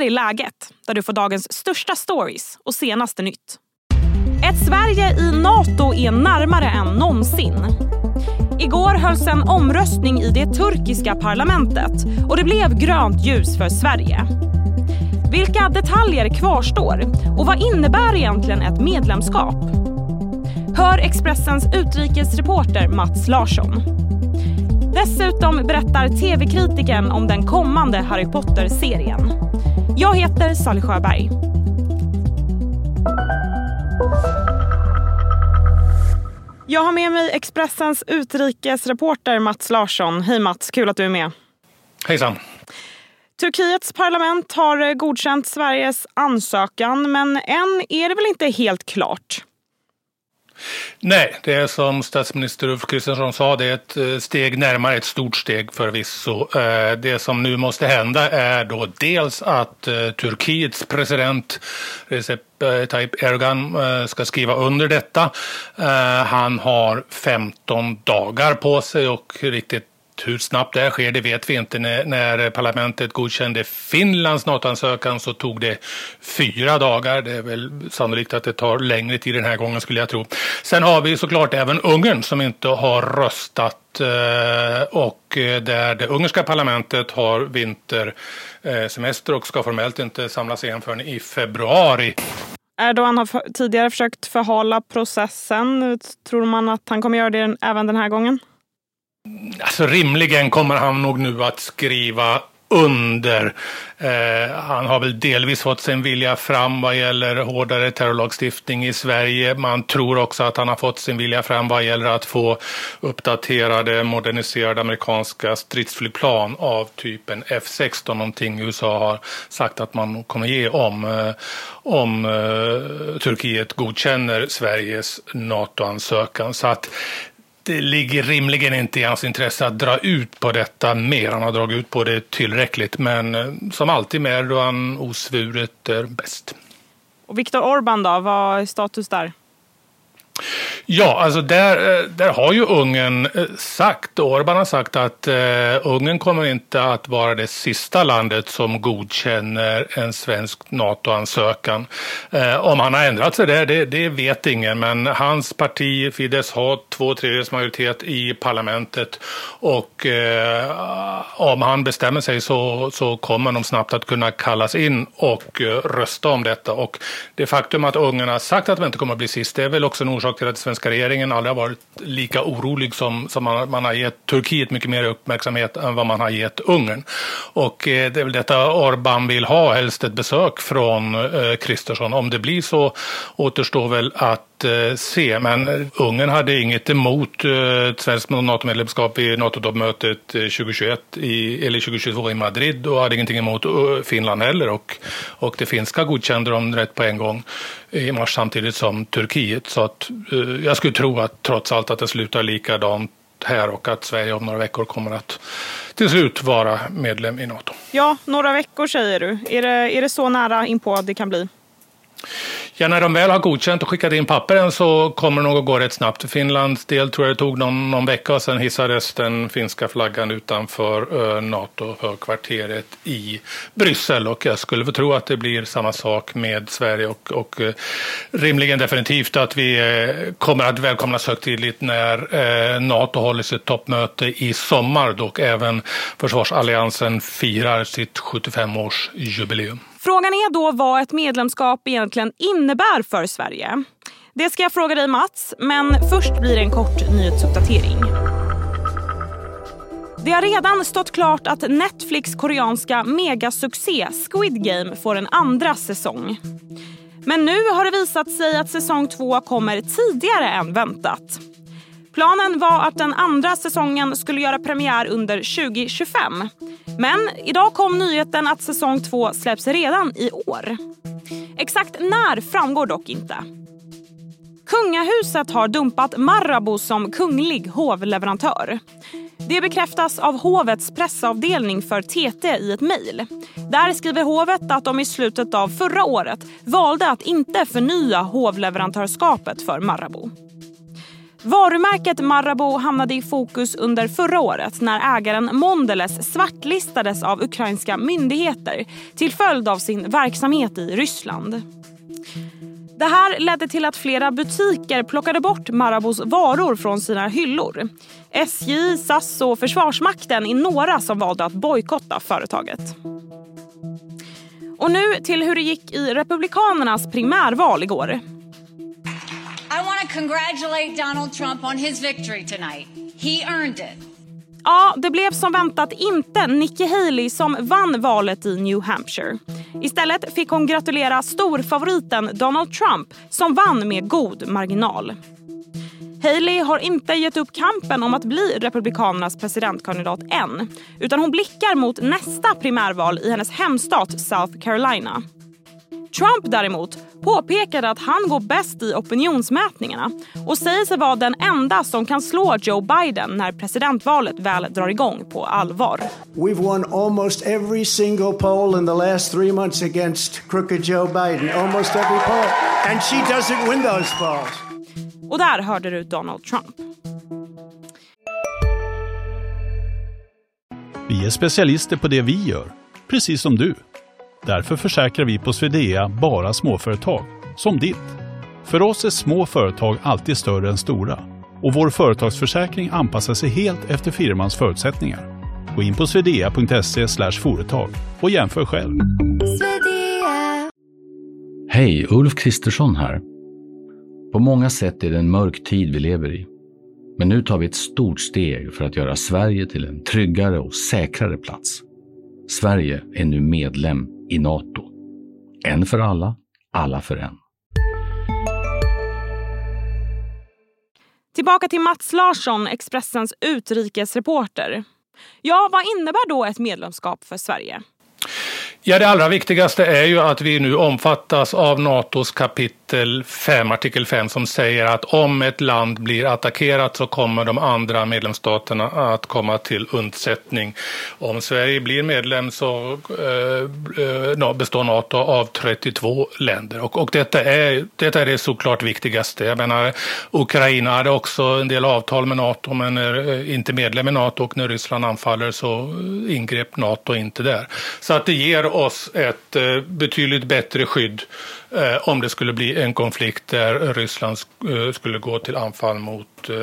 här är läget, där du får dagens största stories och senaste nytt. Ett Sverige i Nato är närmare än någonsin. Igår hölls en omröstning i det turkiska parlamentet och det blev grönt ljus för Sverige. Vilka detaljer kvarstår och vad innebär egentligen ett medlemskap? Hör Expressens utrikesreporter Mats Larsson. Dessutom berättar tv-kritiken om den kommande Harry Potter-serien. Jag heter Sally Sjöberg. Jag har med mig Expressens utrikesreporter Mats Larsson. Hej Mats, kul att du är med. Hejsan. Turkiets parlament har godkänt Sveriges ansökan men än är det väl inte helt klart? Nej, det är som statsminister Ulf Kristersson sa, det är ett eh, steg närmare, ett stort steg förvisso. Eh, det som nu måste hända är då dels att eh, Turkiets president Recep Tayyip Erdogan ska skriva under detta. Han har 15 dagar på sig och riktigt hur snabbt det här sker det vet vi inte. När, när parlamentet godkände Finlands NATO-ansökan så tog det fyra dagar. Det är väl sannolikt att det tar längre tid den här gången skulle jag tro. Sen har vi såklart även Ungern som inte har röstat eh, och eh, där det ungerska parlamentet har vintersemester eh, och ska formellt inte samlas igen förrän i februari. Erdogan har tidigare försökt förhala processen. Tror man att han kommer göra det även den här gången? Alltså rimligen kommer han nog nu att skriva under. Eh, han har väl delvis fått sin vilja fram vad gäller hårdare terrorlagstiftning i Sverige. Man tror också att han har fått sin vilja fram vad gäller att få uppdaterade, moderniserade amerikanska stridsflygplan av typen F16, någonting USA har sagt att man kommer ge om, eh, om eh, Turkiet godkänner Sveriges NATO-ansökan. Så att det ligger rimligen inte i hans intresse att dra ut på detta mer. Han har dragit ut på det tillräckligt. Men eh, som alltid med Erdogan, osvuret är bäst. Och Viktor Orbán då, vad är status där? Ja, alltså där, eh, där har ju Ungern eh, sagt, Orban har sagt att eh, Ungern kommer inte att vara det sista landet som godkänner en svensk NATO-ansökan. Eh, om han har ändrat sig där, det, det, vet ingen, men hans parti Fidesz har två tredjedels majoritet i parlamentet och eh, om han bestämmer sig så, så kommer de snabbt att kunna kallas in och eh, rösta om detta. Och det faktum att Ungern har sagt att de inte kommer att bli sist, det är väl också en orsak till att svenska regeringen aldrig har varit lika orolig som, som man, man har gett Turkiet mycket mer uppmärksamhet än vad man har gett Ungern. Och eh, det är väl detta Orban vill ha, helst ett besök från eh, Kristersson. Om det blir så återstår väl att Eh, se. Men Ungern hade inget emot eh, ett svenskt NATO-medlemskap i NATO-toppmötet eh, 2021 i, eller 2022 i Madrid och hade ingenting emot Finland heller. Och, och det finska godkände de rätt på en gång i mars samtidigt som Turkiet. Så att, jag skulle tro att trots allt att det slutar likadant här och att Sverige om några veckor kommer att till slut vara medlem i Nato. Ja, några veckor säger du. Är det, är det så nära inpå det kan bli? Ja, när de väl har godkänt och skickat in papperen så kommer det nog att gå rätt snabbt. För Finlands del tror jag det tog någon, någon vecka och sen hissades den finska flaggan utanför eh, uh, NATO-högkvarteret i Bryssel. Och jag skulle tro att det blir samma sak med Sverige och, och uh, rimligen definitivt att vi uh, kommer att välkomnas högtidligt när NATO håller sitt toppmöte i sommar. Då även försvarsalliansen firar sitt 75-årsjubileum. Frågan är då vad ett medlemskap egentligen innebär för Sverige. Det ska jag fråga dig Mats, men först blir det en kort nyhetsuppdatering. Det har redan stått klart att Netflix koreanska megasuccé Squid Game får en andra säsong. Men nu har det visat sig att säsong två kommer tidigare än väntat. Planen var att den andra säsongen skulle göra premiär under 2025. Men idag kom nyheten att säsong två släpps redan i år. Exakt när framgår dock inte. Kungahuset har dumpat Marabou som kunglig hovleverantör. Det bekräftas av hovets pressavdelning för TT i ett mejl. Där skriver hovet att de i slutet av förra året valde att inte förnya hovleverantörskapet för Marabou. Varumärket Marabou hamnade i fokus under förra året när ägaren Mondelez svartlistades av ukrainska myndigheter till följd av sin verksamhet i Ryssland. Det här ledde till att flera butiker plockade bort Marabous varor från sina hyllor. SJ, SAS och Försvarsmakten är några som valde att bojkotta företaget. Och nu till hur det gick i Republikanernas primärval igår. To congratulate Donald Trump on his victory tonight. He earned it. Ja, det blev som väntat inte Nikki Haley som vann valet i New Hampshire. Istället fick hon gratulera storfavoriten Donald Trump som vann med god marginal. Haley har inte gett upp kampen om att bli Republikanernas presidentkandidat än utan hon blickar mot nästa primärval i hennes hemstat South Carolina. Trump däremot påpekade att han går bäst i opinionsmätningarna och säger sig vara den enda som kan slå Joe Biden när presidentvalet väl drar igång på allvar. We've won almost every single poll in the last three months against crooked Joe Biden. Almost every poll. And she doesn't win those polls. Och där hörde du Donald Trump. Vi är specialister på det vi gör, precis som du. Därför försäkrar vi på Swedea bara småföretag, som ditt. För oss är små företag alltid större än stora och vår företagsförsäkring anpassar sig helt efter firmans förutsättningar. Gå in på swedea.se företag och jämför själv. Hej, Ulf Kristersson här. På många sätt är det en mörk tid vi lever i. Men nu tar vi ett stort steg för att göra Sverige till en tryggare och säkrare plats. Sverige är nu medlem i Nato. En för alla, alla för en. Tillbaka till Mats Larsson, Expressens utrikesreporter. Ja, vad innebär då ett medlemskap för Sverige? Ja, det allra viktigaste är ju att vi nu omfattas av Natos kapitel 5, artikel 5, som säger att om ett land blir attackerat så kommer de andra medlemsstaterna att komma till undsättning. Om Sverige blir medlem så eh, eh består Nato av 32 länder och, och detta, är, detta är det såklart viktigaste. Jag menar, Ukraina hade också en del avtal med Nato men är eh, inte medlem i Nato och när Ryssland anfaller så ingrep Nato inte där. Så att det ger oss ett eh, betydligt bättre skydd om det skulle bli en konflikt där Ryssland eh, skulle gå till anfall mot, eh,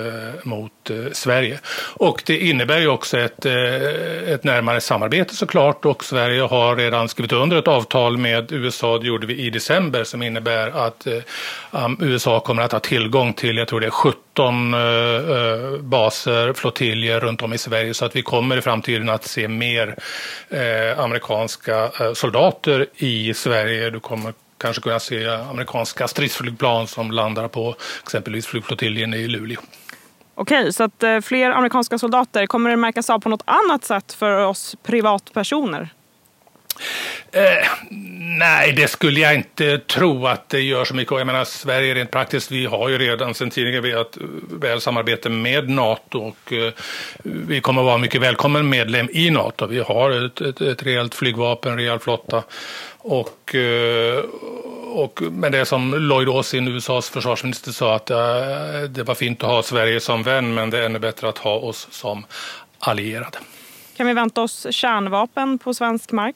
mot eh, Sverige. Och det innebär ju också ett, ett närmare samarbete såklart och Sverige har redan skrivit under ett avtal med USA, det gjorde vi i december, som innebär att USA kommer att ha tillgång till, jag tror det är 17 baser, flottiljer runt om i Sverige så att vi kommer i framtiden att se mer amerikanska soldater i Sverige. Du kommer kanske kunna se amerikanska stridsflygplan som landar på exempelvis flygflottiljen i Luleå. Okej, så att eh, fler amerikanska soldater, kommer det märkas av på något annat sätt för oss privatpersoner? Eh, nej, det skulle jag inte tro att det gör så mycket. Jag menar, Sverige rent praktiskt, vi har ju redan sedan tidigare ett eh, väl samarbete med Nato och eh, vi kommer att vara mycket välkommen medlem i Nato. Vi har ett, ett, ett rejält flygvapen, en rejäl flotta och, eh, och, men det som Lloyd Austin, USAs försvarsminister, sa att eh, det var fint att ha Sverige som vän men det är ännu bättre att ha oss som allierade. Kan vi vänta oss kärnvapen på svensk mark?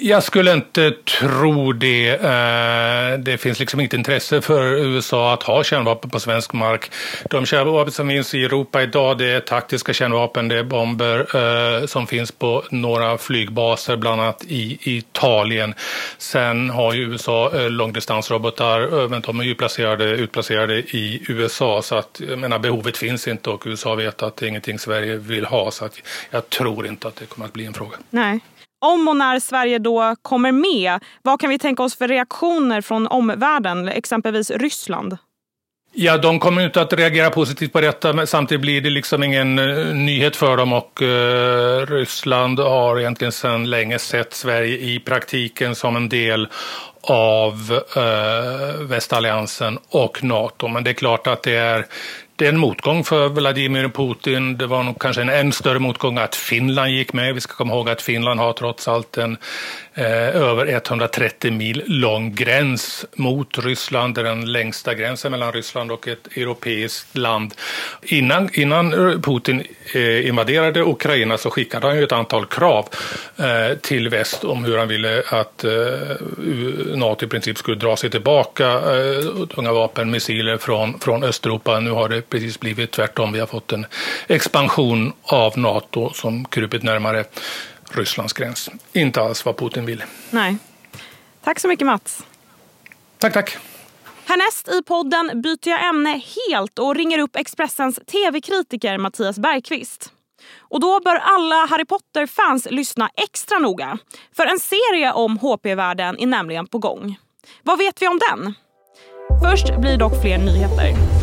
Jag skulle inte tro det. Eh, det finns liksom inget intresse för USA att ha kärnvapen på svensk mark. De kärnvapen som finns i Europa idag det är taktiska kärnvapen, det är bomber eh, som finns på några flygbaser, bland annat i Italien. Sen har ju USA eh, långdistansrobotar, men de är ju placerade, utplacerade i USA så att jag menar, behovet finns inte och USA vet att det är ingenting Sverige vill ha så att jag tror inte att det kommer att bli en fråga. Nej. Om och när Sverige då kommer med, vad kan vi tänka oss för reaktioner från omvärlden, exempelvis Ryssland? Ja, de kommer inte att reagera positivt på detta, men samtidigt blir det liksom ingen eh, nyhet för dem och eh, Ryssland har egentligen sedan länge sett Sverige i praktiken som en del av eh, västalliansen och Nato. Men det är klart att det är det är en motgång för Vladimir Putin. Det var nog kanske en än större motgång att Finland gick med. Vi ska komma ihåg att Finland har trots allt en, Eh, över 130 mil lång gräns mot Ryssland. Det är den längsta gränsen mellan Ryssland och ett europeiskt land. Innan, innan Putin eh, invaderade Ukraina så skickade han ju ett antal krav eh, till väst om hur han ville att eh, NATO i princip skulle dra sig tillbaka eh, tunga vapen, missiler från, från Östeuropa. Nu har det precis blivit tvärtom. Vi har fått en expansion av NATO som krupit närmare Rysslands gräns. Inte alls vad Putin vill. Nej. Tack så mycket Mats. Tack, tack. Härnäst i podden byter jag ämne helt och ringer upp Expressens tv-kritiker Mattias Bergqvist. Och då bör alla Harry Potter-fans lyssna extra noga. För en serie om HP-världen är nämligen på gång. Vad vet vi om den? Först blir dock fler nyheter.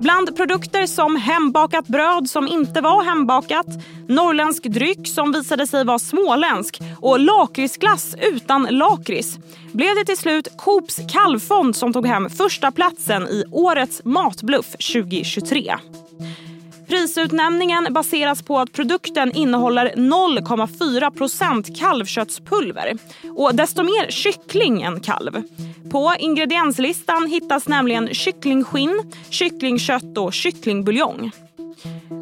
Bland produkter som hembakat bröd som inte var hembakat, norrländsk dryck som visade sig vara småländsk och lakritsglass utan lakrits blev det till slut Coops kalvfond som tog hem första platsen i årets matbluff 2023. Prisutnämningen baseras på att produkten innehåller 0,4% kalvköttspulver och desto mer kyckling än kalv. På ingredienslistan hittas nämligen kycklingskinn, kycklingkött och kycklingbuljong.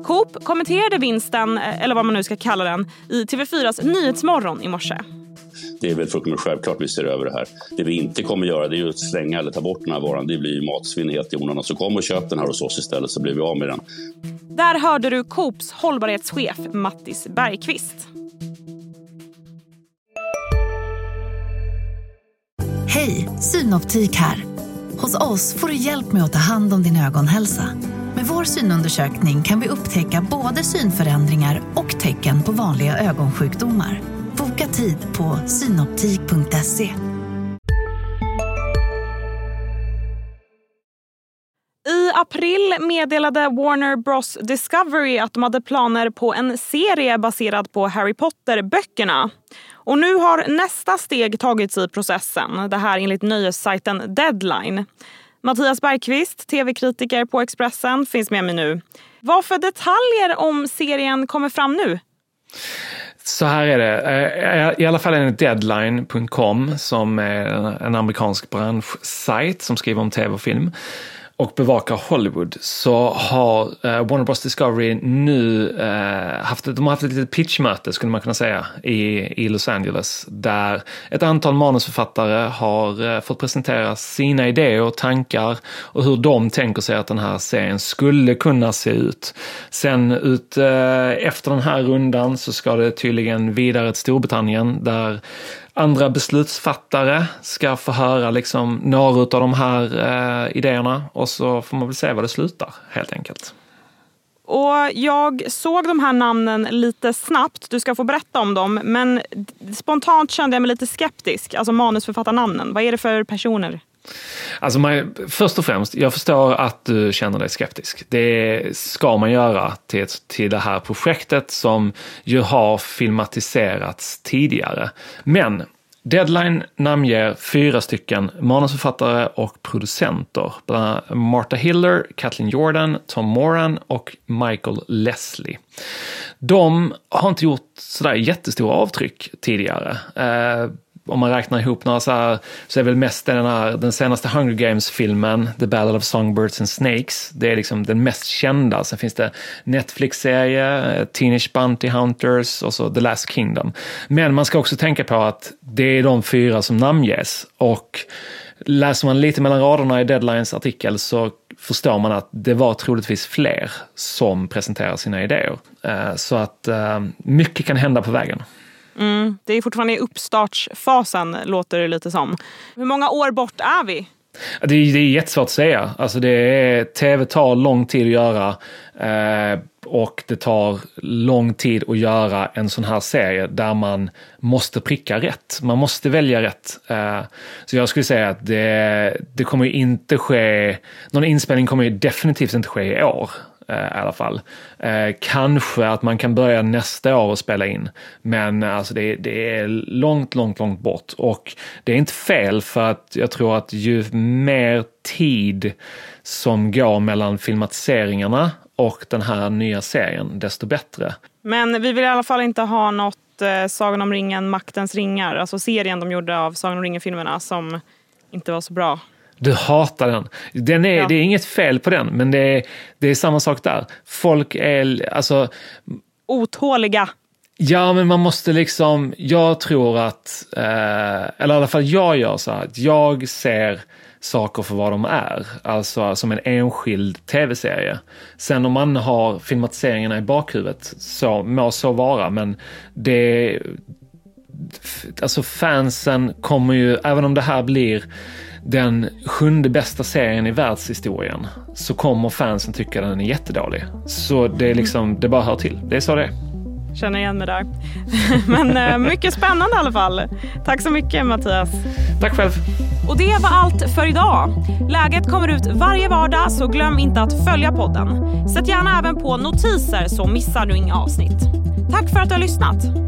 Coop kommenterade vinsten, eh, eller vad man nu ska kalla den, i TV4s Nyhetsmorgon i morse. Det är väl fullkomligt självklart vi ser över det här. Det vi inte kommer göra det är att slänga eller ta bort den här varan. Det blir ju matsvinn helt i onödan. Så kom och köp den här hos oss istället så blir vi av med den. Där hörde du Coops hållbarhetschef Mattis Bergqvist. Hej, Synoptik här. Hos oss får du hjälp med att ta hand om din ögonhälsa. Med vår synundersökning kan vi upptäcka både synförändringar och tecken på vanliga ögonsjukdomar. Boka tid på synoptik.se. I april meddelade Warner Bros Discovery att de hade planer på en serie baserad på Harry Potter-böckerna. Och nu har nästa steg tagits i processen. Det här enligt nöjessajten Deadline. Mattias Bergqvist, tv-kritiker på Expressen, finns med mig nu. Vad för detaljer om serien kommer fram nu? Så här är det, eh, eh, i alla fall enligt deadline.com som är en amerikansk branschsajt som skriver om tv och film och bevakar Hollywood så har eh, Warner Bros Discovery nu eh, haft, de har haft ett litet pitchmöte skulle man kunna säga i, i Los Angeles där ett antal manusförfattare har eh, fått presentera sina idéer och tankar och hur de tänker sig att den här serien skulle kunna se ut. Sen ut eh, efter den här rundan så ska det tydligen vidare till Storbritannien där andra beslutsfattare ska få höra liksom några av de här eh, idéerna och så får man väl se var det slutar helt enkelt. Och jag såg de här namnen lite snabbt, du ska få berätta om dem, men spontant kände jag mig lite skeptisk, alltså manusförfattarnamnen. Vad är det för personer? Alltså man, först och främst, jag förstår att du känner dig skeptisk. Det ska man göra till, till det här projektet som ju har filmatiserats tidigare. Men Deadline namnger fyra stycken manusförfattare och producenter. Bland annat Martha Hiller, Kathleen Jordan, Tom Moran och Michael Leslie. De har inte gjort sådär jättestora avtryck tidigare. Eh, om man räknar ihop några så här, så är väl mest den här, den senaste Hunger Games-filmen, The Battle of Songbirds and Snakes, det är liksom den mest kända. Sen finns det Netflix-serie, Teenage Bounty Hunters och så The Last Kingdom. Men man ska också tänka på att det är de fyra som namnges och läser man lite mellan raderna i Deadlines artikel så förstår man att det var troligtvis fler som presenterar sina idéer. Eh, så att eh, mycket kan hända på vägen. Mm, det är fortfarande i uppstartsfasen låter det lite som. Hur många år bort är vi? Det är, det är jättesvårt att säga. Alltså det är, TV tar lång tid att göra eh, och det tar lång tid att göra en sån här serie där man måste pricka rätt. Man måste välja rätt. Eh, så jag skulle säga att det, det kommer inte ske, någon inspelning kommer definitivt inte ske i år. Eh, i alla fall. Eh, kanske att man kan börja nästa år och spela in. Men alltså det, det, är långt, långt, långt bort. Och det är inte fel för att jag tror att ju mer tid som går mellan filmatiseringarna och den här nya serien, desto bättre. Men vi vill i alla fall inte ha något eh, Sagan om ringen, Maktens ringar. Alltså serien de gjorde av Sagan om ringen-filmerna som inte var så bra. Du hatar den. den är, Ja. Det är inget fel på den, men det är, det är samma sak där. Folk är, alltså, Otåliga. Ja, men man måste liksom, jag tror att, eh, eller i alla fall jag gör så här, att jag ser saker för vad de är, alltså som en enskild tv-serie. Sen om man har filmatiseringarna i bakhuvudet, så må så vara, men det, alltså fansen kommer ju, även om det här blir den sjunde bästa serien i världshistorien, så kommer fansen tycka den är jättedålig. Så det är liksom, det bara hör till. Det är så det är. Känner igen mig där. Men eh, mycket spännande i alla fall. Tack så mycket Mattias. Tack själv. Och det var allt för idag. Läget kommer ut varje vardag så glöm inte att följa podden. Sätt gärna även på notiser så missar du inga avsnitt. Tack för att du har lyssnat.